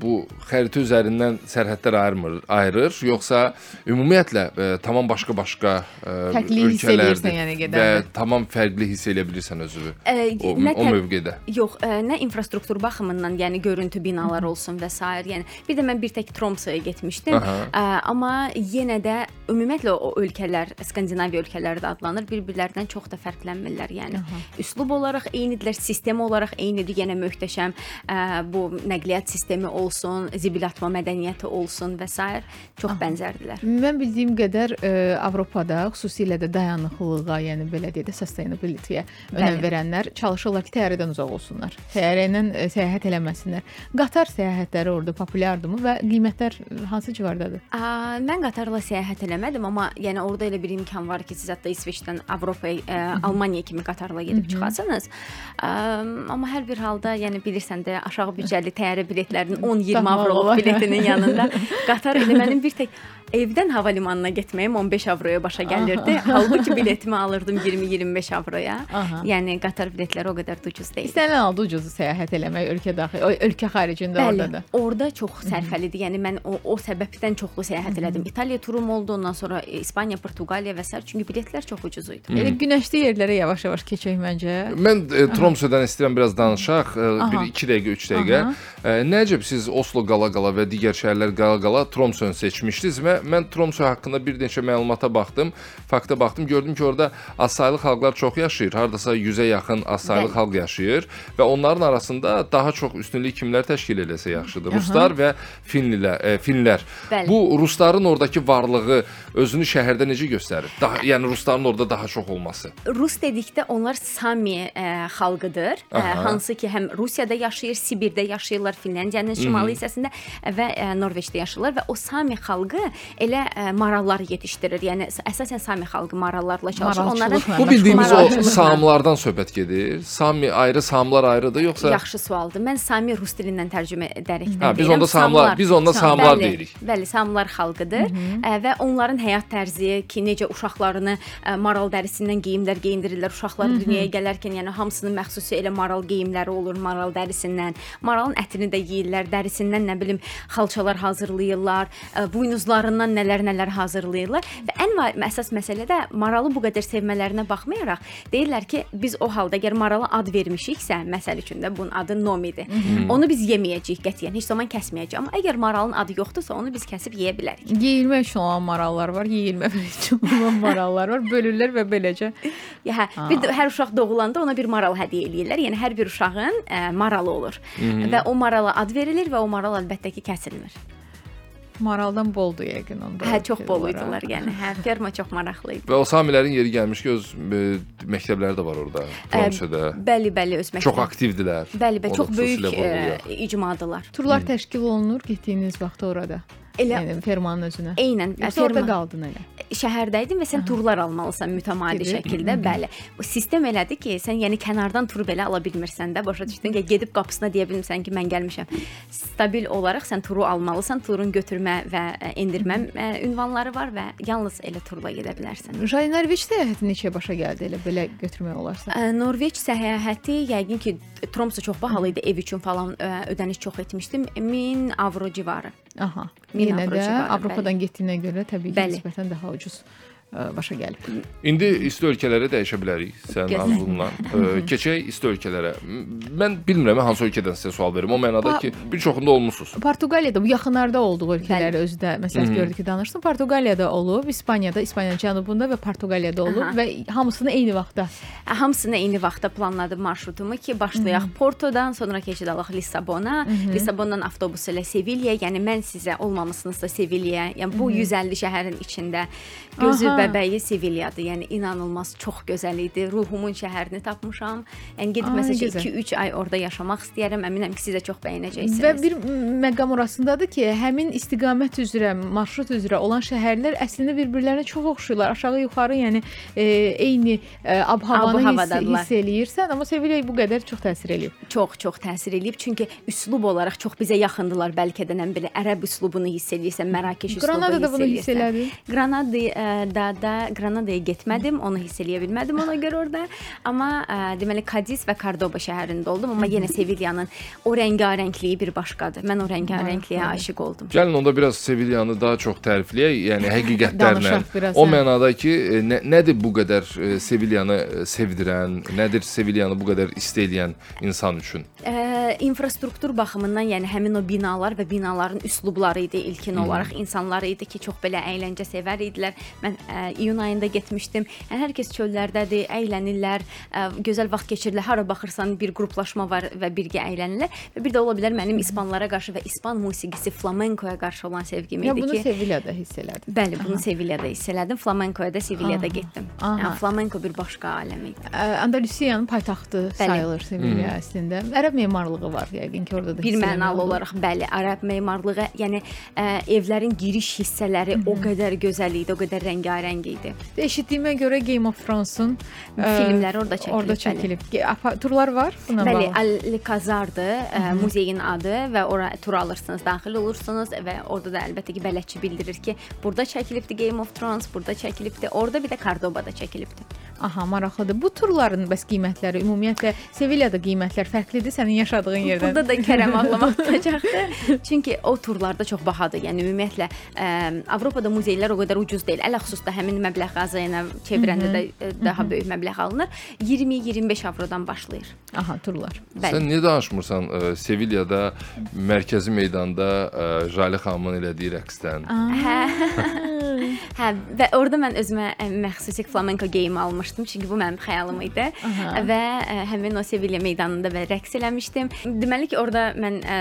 bu xəritə üzərindən sərhədlər ayırmır, ayırır, yoxsa ümumiyyətlə ə, tamam başqa-başqa ə, Fərqli hiss ölkələrdir eləyirsən yəni və tamam fərqli hiss eləyə bilirsən özünü Ə, o, nə o mövqedə. Yox, ə, nə infrastruktur baxımından, yəni görüntü binalar olsun və s. yəni bir də mən bir tək Tromsoya getmişdim. Aha. Ə, amma yenə də ümumiyyətlə o ölkələr, Skandinaviya ölkələri də adlanır, bir-birlərindən çox da fərqlənmirlər. Yəni üslub olaraq eynidirlər, sistem olaraq eynidir. Yenə möhtəşəm ə, bu nəqliyyat sistemi olsun, zibil atma mədəniyyəti olsun və s. çox bənzərdirlər. Mən bildiyim qədər ə, Avropada xüsusilə də dayanıqlılığa, yəni belə deyək də sustainability-yə önəm verənlər çalışırlar ki, təyyarədən uzaq olsunlar. Təyyarə ilə ə, səyahət eləməsinlər. Qatar səyahətləri orada populyardırmı və qiymətlər hansı civardadır? Ə, mən qatarla səyahət eləmədim, amma yəni orada elə bir imkan var ki, siz hətta İsveçdən Avropaya, ə, Almaniyaya kimi qatarla gedib çıxasınız. Ə, amma hər bir halda, yəni bilirsən də aşağı büdcəli təyyarə biletlərinin 10-20 Daha avroluq biletinin yanında qatar elə mənim bir tək evdən hava limanına getməyim 15 avroya başa gəlirdi. Halbuki biletimi alırdım 20-25 avroya. Aha. Yəni qatar biletləri o qədər də ucuz deyil. İstənilən halda ucuz səyahət eləmək ölkə daxil, ölkə xaricində Bəli, orada da. orada çox sərfəlidir. Yəni mən o, o səbəbdən çoxlu səyahət elədim. İtaliya turum oldu, ondan sonra İspaniya, Portuqaliya və s. çünki biletlər çox ucuz idi. Elə günəşli yerlərə yavaş-yavaş keçək məncə. Mən e, Tromsødən istəyirəm biraz danışaq. E, Aha. bir 2 dəqiqə, 3 dəqiqə. E, Nəcib siz Oslo qala-qala və digər şəhərlər qala-qala Tromsøni seçmişdiniz və mən Tromsø haqqında bir neçə məlumata baxdım, fakta baxdım, gördüm ki, orada azsaylı xalqlar çox yaşayır. Hardasa 100-ə yaxın azsaylı Bəli. xalq yaşayır və onların arasında daha çox üstünlük kimlər təşkil eləsə yaxşıdır? Ruslar və Finlilər, e, Finlər. Bəli. Bu rusların oradakı varlığı özünü şəhərdə necə göstərir? Daha yəni rusların orada daha çox olması. Rus dedikdə onlar Sami ə, xalqıdır. Ə, Aha. hansı ki həm Rusiyada yaşayır, Sibirdə yaşayırlar, Finlandiyanın şimali hissəsində və ə, Norveçdə yaşayırlar və o Sami xalqı elə ə, marallar yetişdirir. Yəni əs- əsasən Sami xalqı marallarla çalışır. Onların Bu bildiyimiz o saamlardan söhbət gedir. Sami ayrı, saamlar ayrıdır, yoxsa Yaxşı sualdır. Mən Sami rus dilindən tərcümə edərək Ha, biz onda saamlar, biz onda saamlar bəli, deyirik. Bəli, samlar xalqıdır ə, və onların həyat tərzi ki, necə uşaqlarını ə, maral dərisindən geyimlər geyindirirlər. Uşaqları dünyaya gələrkən, yəni hamısının məxsusi elə maral geyimləri olur, maral dərisindən. Maralın ətini də yeyirlər, dərisindən nə bilim xalçalar hazırlayırlar, ə, buynuzlarından nələr-nələr hazırlayırlar və ən əsas məsələ də maralı bu qədər sevmələrinə baxmayaraq deyirlər ki, biz o halda əgər marala ad vermişiksə, məsəl üçün də bunun adı nomidir. Onu biz yeməyəcəyik qətiyyən, heç zaman kəsməyəcəyik. Amma əgər maralın adı yoxdursa, onu biz kəsib yeyə bilərik. Yeyilmək üçün olan marallar var, yeyilməmək üçün olan marallar var. Bölürlər və beləcə. Hə, bir də hər uşaq doğulanda ona bir maral hədiyyə eləyirlər. Yəni hər bir uşağın ə, maralı olur. Və o marala ad verilir və o maral əlbəttə ki, kəsilmir. Maraldan boldur yəqin onda. Hə, çox bol ölkələr, idilər, yəni. Hə, ferma çox maraqlı idi. və o Samilərin yeri gəlmiş ki, öz e, məktəbləri də var orada, Tromsødə. Bəli, bəli, öz Çox məktəb. aktivdirlər. Bəli, bəli, çox böyük ə, icmadılar. Turlar təşkil olunur getdiyiniz vaxt orada. Elə Yəni fermanın özünə. eynən Yoxsa orada ferma qaldın elə. şəhərdə idin və sən turlar almalısan mütəmadi Gedir. şəkildə. Bəli. Bu sistem elədir ki, sən yəni kənardan tur belə ala bilmirsən də. Başa düşdün? Ya gedib qapısına deyə bilmirsən ki, mən gəlmişəm. Stabil olaraq sən turu almalısan. Turun götürmə və ə, endirmə ə, ünvanları var və yalnız elə turla gedə bilərsən. Jay Norveç səyahəti neçəyə başa gəldi elə belə götürmək olarsa? Norveç səyahəti yəqin ki, Tromso çox bahalı idi, ev üçün falan ödəniş çox etmişdim. 1000 avro civarı. Aha. Min Yenə də Avropadan getdiyinə görə təbii ki, nisbətən daha ucuz başa gəlib. İndi isti ölkələrə dəyişə bilərik sənin arzunla. Ə, Keçək isti ölkələrə. Mən bilmirəm hansı ölkədən sizə sual verim. O mənada Pa- ki, bir çoxunda olmusunuz. Portuqaliyada bu yaxınlarda olduğu ölkələri özü də məsələn gördük ki, danışdın. Portuqaliyada olub, İspaniyada, İspaniyanın cənubunda və Portuqaliyada olub Aha. və hamısını eyni vaxtda. Hamısını eyni vaxtda planladım marşrutumu ki, başlayaq Portodan, sonra keçidalıq Lissabona, Lissabondan avtobus ilə Sevillaya, yəni mən sizə olmamısınızsa Sevillaya, yəni bu 150 şəhərin içində gözü Aha. Bəbəyi Sevilladır. Yəni inanılmaz çox gözəl idi. Ruhumun şəhərini tapmışam. Yəni gedib məsələn gözəl. 2-3 ay orada yaşamaq istəyirəm. Əminəm ki, siz də çox bəyənəcəksiniz. Və bir məqam orasındadır ki, həmin istiqamət üzrə, marşrut üzrə olan şəhərlər əslində bir-birlərinə çox oxşayırlar. Aşağı-yuxarı, yəni e, eyni e, ab-havanı hiss, hiss eləyirsən, amma Sevilla bu qədər çox təsir eləyib. çox-çox təsir eləyib. Çünki üslub olaraq çox bizə yaxındılar bəlkə də nə belə ərəb üslubunu hiss eləyirsən, Mərakeş üslubunu Granada da bunu hiss eləyirsən. elədi. Granada da Granadaya getmədim, onu hiss eləyə bilmədim ona görə orada. Amma ə, deməli Kadiz və Cordoba şəhərində oldum, amma yenə Sevillanın o rəngarəngliyi bir başqadır. Mən o rəngarəngliyə aşiq oldum. Gəlin onda biraz Sevilyanı daha çox tərifləyək, yəni həqiqətlərlə. Biraz, O hə. mənada ki, e, nə, nədir bu qədər e, Sevilyanı e, sevdirən, nədir Sevilyanı bu qədər istəyən insan üçün? Ə, infrastruktur baxımından, yəni həmin o binalar və binaların üslubları idi ilkin olaraq insanlar idi ki, çox belə əyləncə sevər idilər. Mən ə, iyun ayında getmişdim. Yəni hər kəs çöllərdədir, əylənirlər, ə, gözəl vaxt keçirirlər. Hara baxırsan bir qruplaşma var və birgə əylənirlər. Və bir də ola bilər mənim ispanlara qarşı və ispan musiqisi flamenkoya qarşı olan sevgim Ya idi bunu ki, Sevillada hiss elədim. Bəli, bunu Sevillada hiss elədim. Flamenkoya da Sevillada Aha. getdim. Aha. Yəni flamenko bir başqa aləm idi. Andalusiyanın paytaxtı Bəli. sayılır Sevilla əslində. Ərəb memarlığı var yəqin ki, orada da bir mənalı olaraq bəli, ərəb memarlığı, yəni ə, evlərin giriş hissələri o qədər gözəl idi, o qədər rəngarəng idi. Eşitdiyimə görə Game of Thrones-un ə, Filmləri orada çəkilib, Orada bəli. çəkilib. Apa- Turlar var buna Bəli, bağlı. Alcazardır, ə, muzeyin adı və ora tur alırsınız, daxil olursunuz və orada da əlbəttə ki, bələdçi bildirir ki, burada çəkilibdi Game of Thrones, burada çəkilibdi, orada bir də Cordobada çəkilibdi. Aha, maraqlıdır. Bu turların bəs qiymətləri ümumiyyətlə Sevillada qiymətlər fərqlidir sənin yaşadığın yerdən. Burada da Kərəm ağlamaq tutacaqdı. Çünki o turlarda çox bahadır. Yəni ümumiyyətlə ə, Avropada muzeylər o qədər ucuz deyil. Ələxüsus da həmin məbləğ qazayana çevirəndə də ə, daha böyük məbləğ alınır. 20-25 avrodan başlayır. Aha, turlar. Bəli. Sən niyə danışmırsan e, Sevillada mərkəzi meydanda e, Jale xanımın elədiyi rəqsdən? Hə, və orada mən özümə ə, məxsusi flamenko geyimi almışdım, çünki bu mənim xəyalım idi. Aha. Və ə, həmin o Sevilla meydanında və rəqs eləmişdim. Deməli ki, orada mən ə,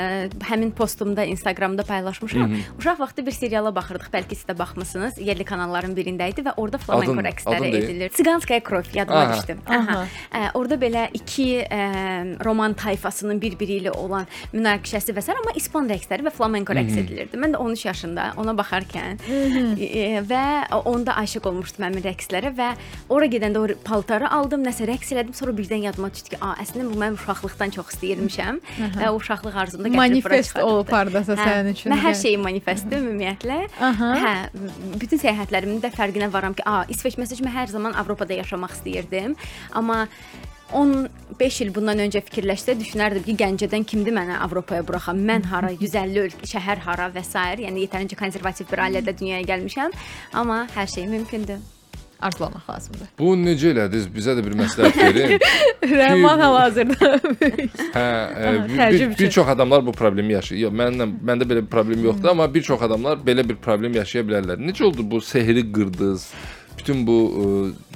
həmin postumda Instagramda paylaşmışam. Uşaq vaxtı bir seriala baxırdıq, bəlkə siz də baxmısınız. Yerli kanalların birində idi və orada flamenko Adın- rəqsləri adın edilir. Tsiganskaya krov yadıma Aha. düşdü. Aha. Aha. Ə, orada belə iki ə, roman tayfasının bir-biri ilə olan münaqişəsi və s. amma ispan rəqsləri və flamenko rəqs edilirdi. Mən də 13 yaşında ona baxarkən e, və onda aşiq olmuşdum həmin rəqslərə və ora gedəndə o paltarı aldım, nəsə rəqs elədim, sonra birdən yadıma düşdü ki, a, əslində bu mən uşaqlıqdan çox istəyirmişəm və o uşaqlıq arzumda gətirib Manifest olub hardasa Hə, sənin üçün. Mən hər şeyi manifestdir ümumiyyətlə. Aha. Hə, bütün səyahətlərimin də fərqinə varam ki, a, İsveç məsələn mən hər zaman Avropada yaşamaq istəyirdim. Amma 15 il bundan öncə fikirləşsə düşünərdim ki, Gəncədən kimdir mənə Avropaya buraxan? Mən hara, 150 ölkə, şəhər hara və s. yəni yetərincə konservativ bir ailədə dünyaya gəlmişəm, amma hər şey mümkündür. arzulamaq lazımdır. Bu necə elədiniz? Bizə də bir məsləhət verin. Rəhman hal-hazırda Hə, e, bir, bir, çox adamlar bu problemi yaşayır. Yox, mənlə məndə belə bir problem yoxdur, amma bir çox adamlar belə bir problem yaşaya bilərlər. Necə oldu bu sehri qırdınız? Bütün bu ə,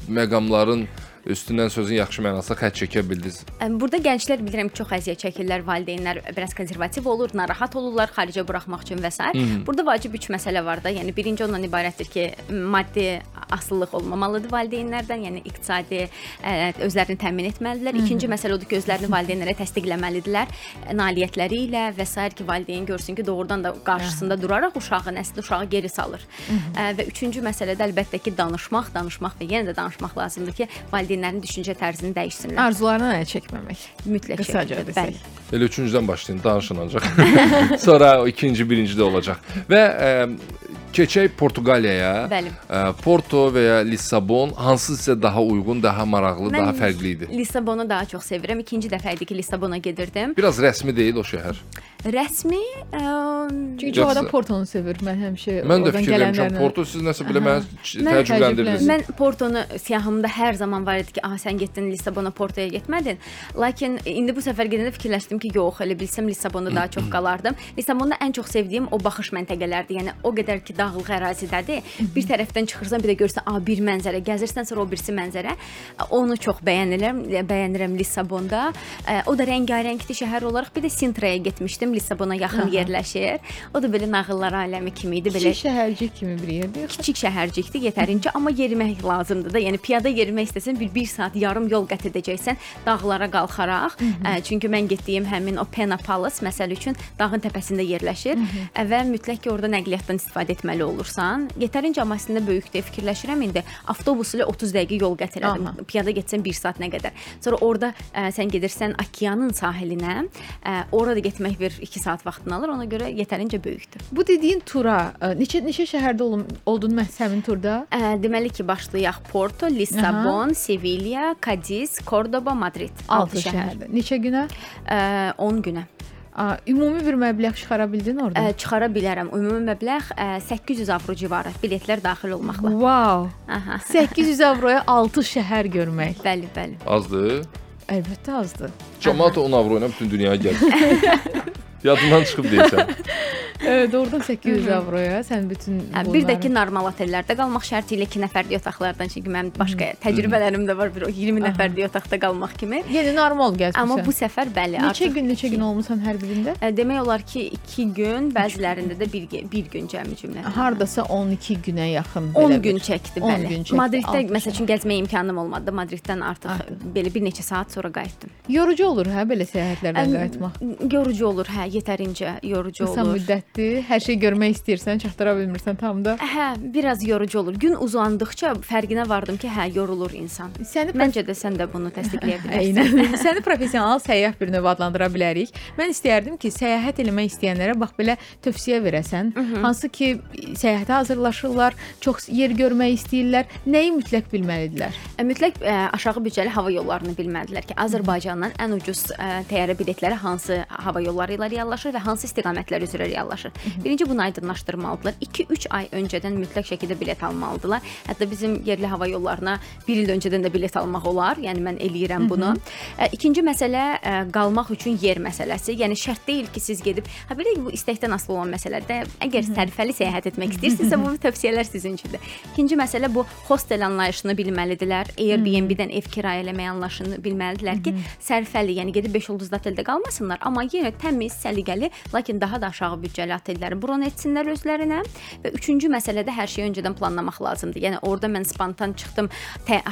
məqamların üstündən sözün yaxşı mənasında xətt çəkə bildiniz? Burada gənclər bilirəm çox əziyyət çəkirlər, valideynlər biraz konservativ olur, narahat olurlar xaricə buraxmaq üçün və s. Burada vacib üç məsələ var da. Yəni birinci ondan ibarətdir ki, maddi asılılıq olmamalıdır valideynlərdən, yəni iqtisadi ə, özlərini təmin etməlidirlər. İkinci məsələ odur ki, özlərini valideynlərə təsdiqləməlidirlər, nailiyyətləri ilə və s. ki, valideyn görsün ki, doğrudan da qarşısında duraraq uşağın əsl uşağı geri salır. Ə, və üçüncü məsələ də əlbəttə ki, danışmaq, danışmaq və yenə də danışmaq lazımdır ki, valideynlərin düşüncə tərzini dəyişsinlər. Arzularına nə çəkməmək. Mütləq desək. bəli. Elə üçüncüdən başlayın, danışın ancaq. Sonra o ikinci, birinci də olacaq. Və ə, keçək Portuqaliyaya. Bəli. Ə, Porto və ya Lissabon hansı sizə daha uyğun, daha maraqlı, Mən daha fərqli idi? Lissabonu daha çox sevirəm. İkinci dəfə idi ki, Lissabona gedirdim. Biraz rəsmi deyil o şəhər. Rəsmi ə, Çünki çox Yoxsa- adam Portonu sevir. Mən həmişə Mən də oradan fikirləmişəm gələnlərlə- Porto siz nəsə belə məni Mən təəccübləndirdiniz. Mən Portonu siyahımda hər zaman var idi ki, aha sən getdin Lissabona, Portoya getmədin. Lakin indi bu səfər gedəndə fikirləşdim ki, yox, elə bilsəm Lissabonda daha çox qalardım. Lissabonda ən çox sevdiyim o baxış məntəqələrdir. Yəni o qədər ki, dağlıq ərazidədir. Bir tərəfdən çıxırsan, bir də görsən, a, bir mənzərə, gəzirsən, sonra o birisi mənzərə. Onu çox bəyənirəm, bəyənirəm Lissabonda. Ə, O da rəngarəngdir şəhər olaraq. Bir də Sintraya getmişdim, Lissabona yaxın Aha. yerləşir. O da belə nağıllar aləmi kimi idi, belə Kiçik şəhərcik kimi bir yerdir. kiçik şəhərcikdir yetərincə, amma yerimək lazımdır da. Yəni piyada yerimək istəsən bir 1 saat yarım yol qət edəcəksən dağlara qalxaraq. Ə, çünki mən getdiyim həmin o Pena Palace məsəl üçün dağın təpəsində yerləşir Ə, və mütləq ki, orada nəqliyyatdan istifadə etməli olursan. Yetərincə amma əslində böyükdür. Fikirləşirəm indi avtobus ilə 30 dəqiqə yol qət elədim. Aha. Piyada getsən 1 saat nə qədər. Sonra orada ə, sən gedirsən okeanın sahilinə, ə, orada getmək bir 2 saat vaxtını alır. Ona görə yetərincə böyükdür. Bu dediyin tura ə, neçə neçə şəhərdə olum, oldun məhz həmin turda? Ə, deməli ki, başlayaq Porto, Lissabon, Sevilya, Cadiz, Cordoba, Madrid. 6 6 şəhər. şəhərdə. Neçə günə? Ə, 10 günə. Ə, ümumi bir məbləğ çıxara bildin orada? Ə, çıxara bilərəm. Ümumi məbləğ ə, 800 avro civarı biletlər daxil olmaqla. Wow. Aha. 800 avroya 6 şəhər görmək. Bəli, bəli. Azdır. Əlbəttə azdır. Cəmaət 10 avro ilə bütün dünyaya gəlir. Yadından çıxıb deyirsən. Evet, oradan 800 avroya sən bütün Hə, bir də ki, normal otellərdə qalmaq şərti ilə 2 nəfərlik otaqlardan, çünki mənim başqa təcrübələrim də var, bir o 20 nəfərlik otaqda qalmaq kimi. yəni normal gəzmisən. Amma bu səfər bəli, neçə artıq gün neçə gün olmusan hər birində? Ə, demək olar ki, 2 gün, bəzilərində də 1 bir gün cəmi cümlə. Hardasa 12 günə yaxın 10 belə gün bir- çəkdi 10 bəli. gün çəkdi, Madriddə məsəl üçün gəzməyə imkanım olmadı. Madriddən artıq Artıq. belə bir neçə saat sonra qayıtdım. Yorucu olur hə belə səyahətlərdən qayıtmaq. Yorucu olur, hə, yetərincə yorucu Qısa olur. müddətli, hər şey görmək istəyirsən, çatdıra bilmirsən tam da. Hə, biraz yorucu olur. Gün uzandıqca fərqinə vardım ki, hə, yorulur insan. Səni Məncə də sən də bunu təsdiqləyə bilərsən. Eynən. Səni professional səyyah bir növ adlandıra bilərik. Mən istərdim ki, səyahət eləmək istəyənlərə bax belə tövsiyə verəsən. Hansı ki, səyahətə hazırlaşırlar, çox yer görmək istəyirlər, nəyi mütləq bilməlidirlər? Ə, Mütləq ə, aşağı büdcəli hava yollarını bilməlidirlər ki, Azərbaycandan ən ucuz ə, təyyarə biletləri hansı hava yolları ilə reallaşır və hansı istiqamətlər üzrə reallaşır. Birinci bunu aydınlaşdırmalıdılar. 2-3 ay öncədən mütləq şəkildə bilet almalıdılar. Hətta bizim yerli hava yollarına 1 il öncədən də bilet almaq olar. Yəni mən eləyirəm bunu. Ə, İkinci məsələ ə, qalmaq üçün yer məsələsi. Yəni şərt deyil ki, siz gedib, ha belə bu istəkdən asılı olan məsələdir. Əgər sərfəli səyahət etmək istəyirsinizsə, bu tövsiyələr sizin üçündür. İkinci məsələ bu hostel anlayışını bilməlidirlər. Airbnb-dən ev kirayə eləmək anlayışını bilməlidirlər ki, sərfəli, yəni gedib 5 ulduzlu oteldə qalmasınlar, amma yenə təmiz, səliqəli, lakin daha da aşağı büdcəli otelləri bron etsinlər özlərinə. Və üçüncü məsələdə hər şeyi öncədən planlamaq lazımdır. Yəni orada mən spontan çıxdım,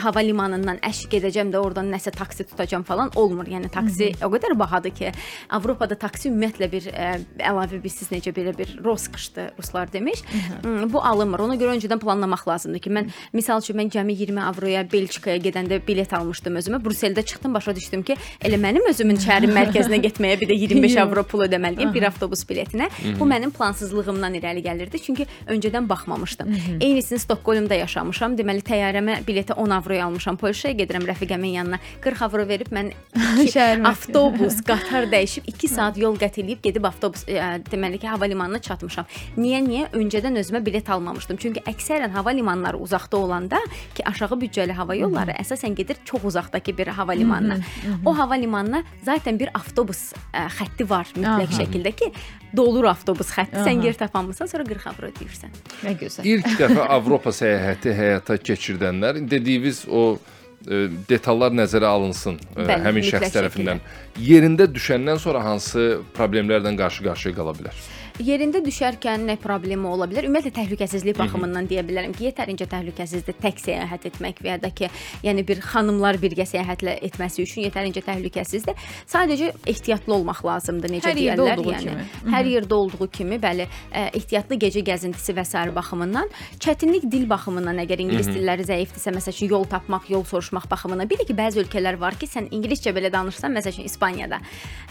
hava limanından əşq edəcəm də oradan nəsə taksi tutacam falan olmur. Yəni taksi o qədər bahadır ki, Avropada taksi ümumiyyətlə bir ə, əlavə bir siz necə belə bir roskışdır ruslar demiş. Hmm, Bu alınmır. Ona görə öncədən planlamaq lazımdır ki, mən misal üçün mən cəmi 20 avroya Belçikaya gedəndə bilet almışdım özümə. Bruseldə çıxdım, başa düşdüm ki, elə mənim özümün şəhərin mərkəzinə getməyə bir də 25 avro pul ödəməliyəm bir avtobus biletinə. Bu mənim plansızlığımdan irəli gəlirdi. Çünki öncədən baxmamışdım. Eynisini Stokholmda yaşamışam. Deməli təyyarəmə bileti 10 avroya almışam. Polşaya gedirəm rəfiqəmin yanına. 40 avro verib mən avtobus, qatar dəyişib 2 saat yol qət edib gedib avtobus ə, deməli ki, hava limanına çatmışam. Niyə? Niyə? Öncədən özümə bilet almamışdım. Çünki əksərən hava limanları uzaqda olanda ki, aşağı büdcəli hava yolları əsasən gedir çox uzaqdakı bir hava limanına. O hava limanına zaten bir avtobus ə, xətti var mütləq şəkildə ki, dolur avtobus xətti. Sən Aha. yer tapamısan, sonra 40 avro ödəyirsən. Nə gözəl. İlk dəfə Avropa səyahəti həyata keçirdənlər dediyiniz o e, detallar nəzərə alınsın e, Bəli, həmin şəxs tərəfindən. Yerində düşəndən sonra hansı problemlərdən qarşı-qarşıya qala bilər? Yerində düşərkən nə problemi ola bilər? Ümumiyyətlə təhlükəsizlik baxımından deyə bilərəm ki, yetərincə təhlükəsizdir tək səyahət etmək və ya da ki, yəni bir xanımlar birgə səyahətlə etməsi üçün yetərincə təhlükəsizdir. Sadəcə ehtiyatlı olmaq lazımdır, necə Hər deyirlər, yəni. kimi. Hər yerdə olduğu kimi, bəli, ehtiyatlı gecə gəzintisi və sair baxımından, çətinlik dil baxımından, əgər ingilis dilləri zəifdirsə, məsəl üçün yol tapmaq, yol soruşmaq baxımından, bir də ki, bəzi ölkələr var ki, sən ingiliscə belə danışsan, məsəl üçün İspaniyada,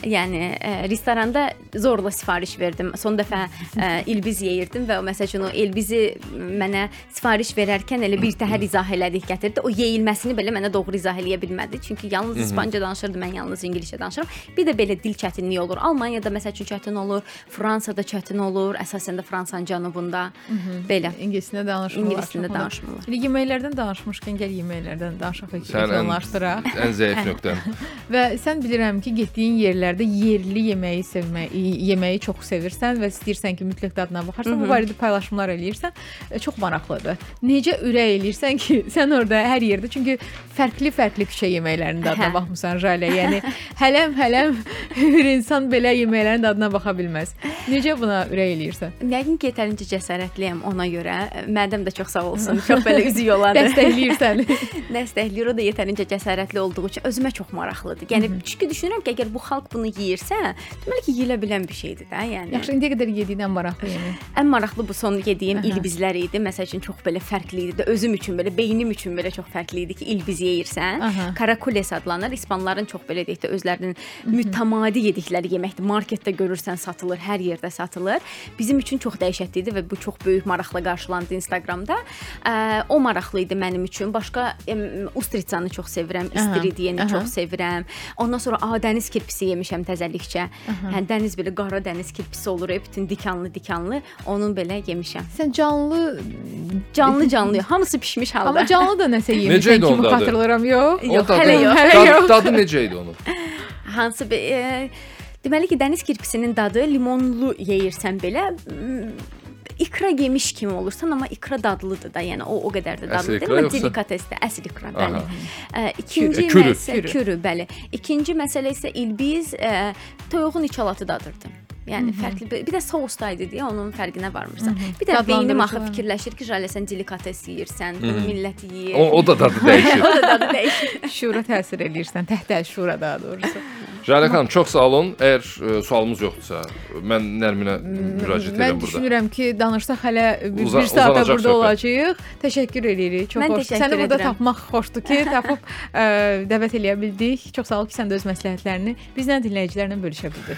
yəni restoranda zorla sifariş verdim. Son dəfə ə, ilbiz yeyirdim və o məsəl üçün o ilbizi mənə sifariş verərkən elə bir təhər izah elədik, gətirdi. O yeyilməsini belə mənə doğru izah eləyə bilmədi. Çünki yalnız İspanca danışırdı, mən yalnız ingiliscə danışıram. Bir də belə dil çətinliyi olur. Almaniyada məsəl üçün çətin olur, Fransada çətin olur, əsasən də Fransanın cənubunda. Belə İngiliscə danışmırlar. ingilis dilində çox olur. danışmırlar. İndi yeməklərdən danışmışkən gəl yeməklərdən danışaq Sən ən, ən zəif nöqtən. Və sən bilirəm ki, getdiyin yerlərdə yerli yeməyi sevməyi, yeməyi çox sevirsən və istəyirsən ki, mütləq dadına baxarsan, bu barədə paylaşımlar eləyirsən. E, Çox maraqlıdır. Necə ürək eləyirsən ki, sən orada hər yerdə çünki fərqli-fərqli küçə yeməklərinin dadına Hə. baxmısan Jalə. Yəni hələm-hələm bir insan belə yeməklərin dadına baxa bilməz. Necə buna ürək eləyirsən? Yəqin ki, yetərincə cəsarətliyəm ona görə. Mədəm də çox sağ olsun. Çox belə üzü yolanır. Dəstəkləyirsən. Dəstəkləyir. O da yetərincə cəsarətli olduğu üçün özümə çox maraqlıdır. Yəni çünki düşünürəm ki, əgər bu xalq bunu yeyirsə, deməli ki, yeyilə bilən bir şeydir də, yəni. Yaxşı, indiyə qədər yediyin ən maraqlı yemək. Ən maraqlı bu son yediyim ilbizlər idi. Məsəl üçün çox belə fərqli idi. Özüm üçün belə, beynim üçün belə çox fərqli idi ki, ilbiz yeyirsən. Aha. Karakules adlanır. İspanlıların çox belə deyək də özlərinin mütəmadi yedikləri yeməkdir. Marketdə görürsən satılır, hər yerdə satılır. Bizim üçün çox dəhşətli idi və bu çox böyük maraqla qarşılandı Instagramda. Ə, o maraqlı idi mənim üçün. Başqa em, ustritsanı çox sevirəm, istiridiyeni aha. çox sevirəm. Ondan sonra a dəniz kirpisi yemişəm təzəlikcə. Hə dəniz belə qara dəniz kirpisi olur, e, bütün dikanlı dikanlı. Onun belə yemişəm. Sən canlı Canlı canlı, hamısı pişmiş halda. Amma canlı da nəsə Necə yemişsən kimi dadı? xatırlayıram, yox? Yox, dadı- hələ yox. Hələ yox. dadı necə idi onun? hansı bir e, deməli ki, dəniz kirpisinin dadı limonlu yeyirsən belə m, ikra yemiş kimi olursan, amma ikra dadlıdır da. Yəni o o qədər də Əsl dadlı deyil, amma yoxsa? delikatesdir, əsl ikra, bəli. Ə, ikinci Kürü. məsələ Kürü. kürü, bəli. İkinci məsələ isə ilbiz ə, toyuğun içalatı dadırdı. Yəni fərqli bir, bir də sousdaydı deyə onun fərqinə varmırsan. Bir də beynim axı fikirləşir ki, Jalə sən delikates yeyirsən, bunu millət yeyir. O, o da dadı dəyişir. o da dadı dəyişir. Şura təsir eləyirsən, təhtəl şura daha doğrusu. Jalə xanım, çox sağ olun. Əgər e, sualımız yoxdursa, mən Nərminə müraciət Mən edirəm burada. düşünürəm ki, danışsaq hələ bir, Uza- bir saata burada söhbət. olacağıq. Təşəkkür edirik. Çox Mən xoş. Səni burada tapmaq xoşdur ki, tapıb ə, dəvət eləyə bildik. Çox sağ ol ki, sən də öz məsləhətlərini bizlə dinləyicilərlə bölüşə bildin.